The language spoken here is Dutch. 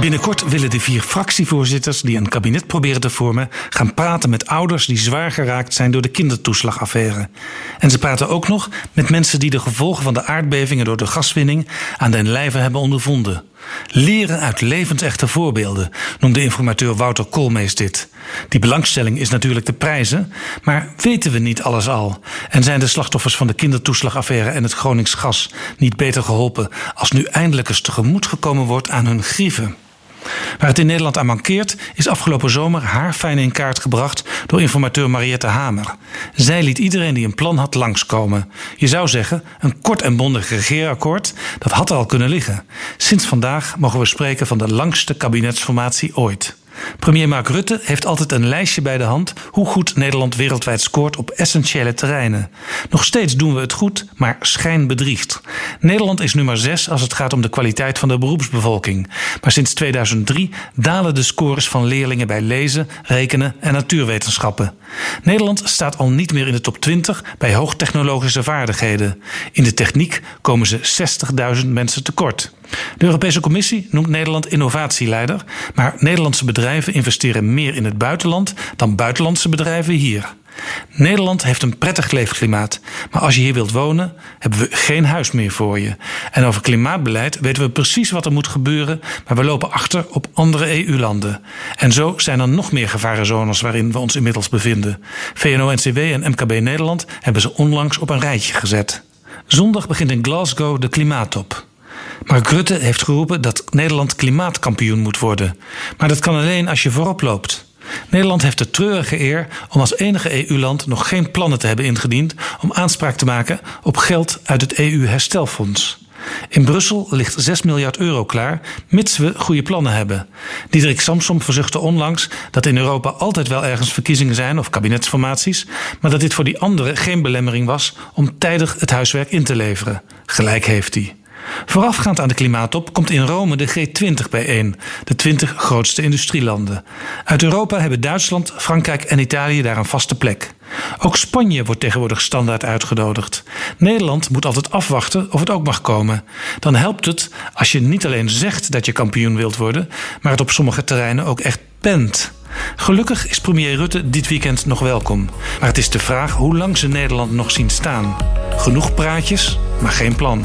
Binnenkort willen de vier fractievoorzitters die een kabinet proberen te vormen gaan praten met ouders die zwaar geraakt zijn door de kindertoeslagaffaire. En ze praten ook nog met mensen die de gevolgen van de aardbevingen door de gaswinning aan den lijve hebben ondervonden. Leren uit levensechte voorbeelden, noemde informateur Wouter Koolmees dit. Die belangstelling is natuurlijk de prijzen, maar weten we niet alles al? En zijn de slachtoffers van de kindertoeslagaffaire en het Gronings gas niet beter geholpen als nu eindelijk eens tegemoet gekomen wordt aan hun grieven? Waar het in Nederland aan mankeert, is afgelopen zomer haarfijn in kaart gebracht door informateur Mariette Hamer. Zij liet iedereen die een plan had langskomen. Je zou zeggen, een kort en bondig regeerakkoord, dat had er al kunnen liggen. Sinds vandaag mogen we spreken van de langste kabinetsformatie ooit. Premier Mark Rutte heeft altijd een lijstje bij de hand hoe goed Nederland wereldwijd scoort op essentiële terreinen. Nog steeds doen we het goed, maar schijn bedriegt. Nederland is nummer 6 als het gaat om de kwaliteit van de beroepsbevolking. Maar sinds 2003 dalen de scores van leerlingen bij lezen, rekenen en natuurwetenschappen. Nederland staat al niet meer in de top 20 bij hoogtechnologische vaardigheden. In de techniek komen ze 60.000 mensen tekort. De Europese Commissie noemt Nederland innovatieleider, maar Nederlandse bedrijven investeren meer in het buitenland dan buitenlandse bedrijven hier. Nederland heeft een prettig leefklimaat, maar als je hier wilt wonen, hebben we geen huis meer voor je. En over klimaatbeleid weten we precies wat er moet gebeuren, maar we lopen achter op andere EU-landen. En zo zijn er nog meer gevarenzones waarin we ons inmiddels bevinden. VNO-NCW en MKB Nederland hebben ze onlangs op een rijtje gezet. Zondag begint in Glasgow de klimaattop. Mark Rutte heeft geroepen dat Nederland klimaatkampioen moet worden. Maar dat kan alleen als je voorop loopt. Nederland heeft de treurige eer om als enige EU-land nog geen plannen te hebben ingediend om aanspraak te maken op geld uit het EU-herstelfonds. In Brussel ligt 6 miljard euro klaar, mits we goede plannen hebben. Diederik Samsom verzuchtte onlangs dat in Europa altijd wel ergens verkiezingen zijn of kabinetsformaties, maar dat dit voor die anderen geen belemmering was om tijdig het huiswerk in te leveren. Gelijk heeft hij. Voorafgaand aan de klimaattop komt in Rome de G20 bijeen, de 20 grootste industrielanden. Uit Europa hebben Duitsland, Frankrijk en Italië daar een vaste plek. Ook Spanje wordt tegenwoordig standaard uitgenodigd. Nederland moet altijd afwachten of het ook mag komen. Dan helpt het als je niet alleen zegt dat je kampioen wilt worden, maar het op sommige terreinen ook echt bent. Gelukkig is premier Rutte dit weekend nog welkom. Maar het is de vraag hoe lang ze Nederland nog zien staan. Genoeg praatjes, maar geen plan.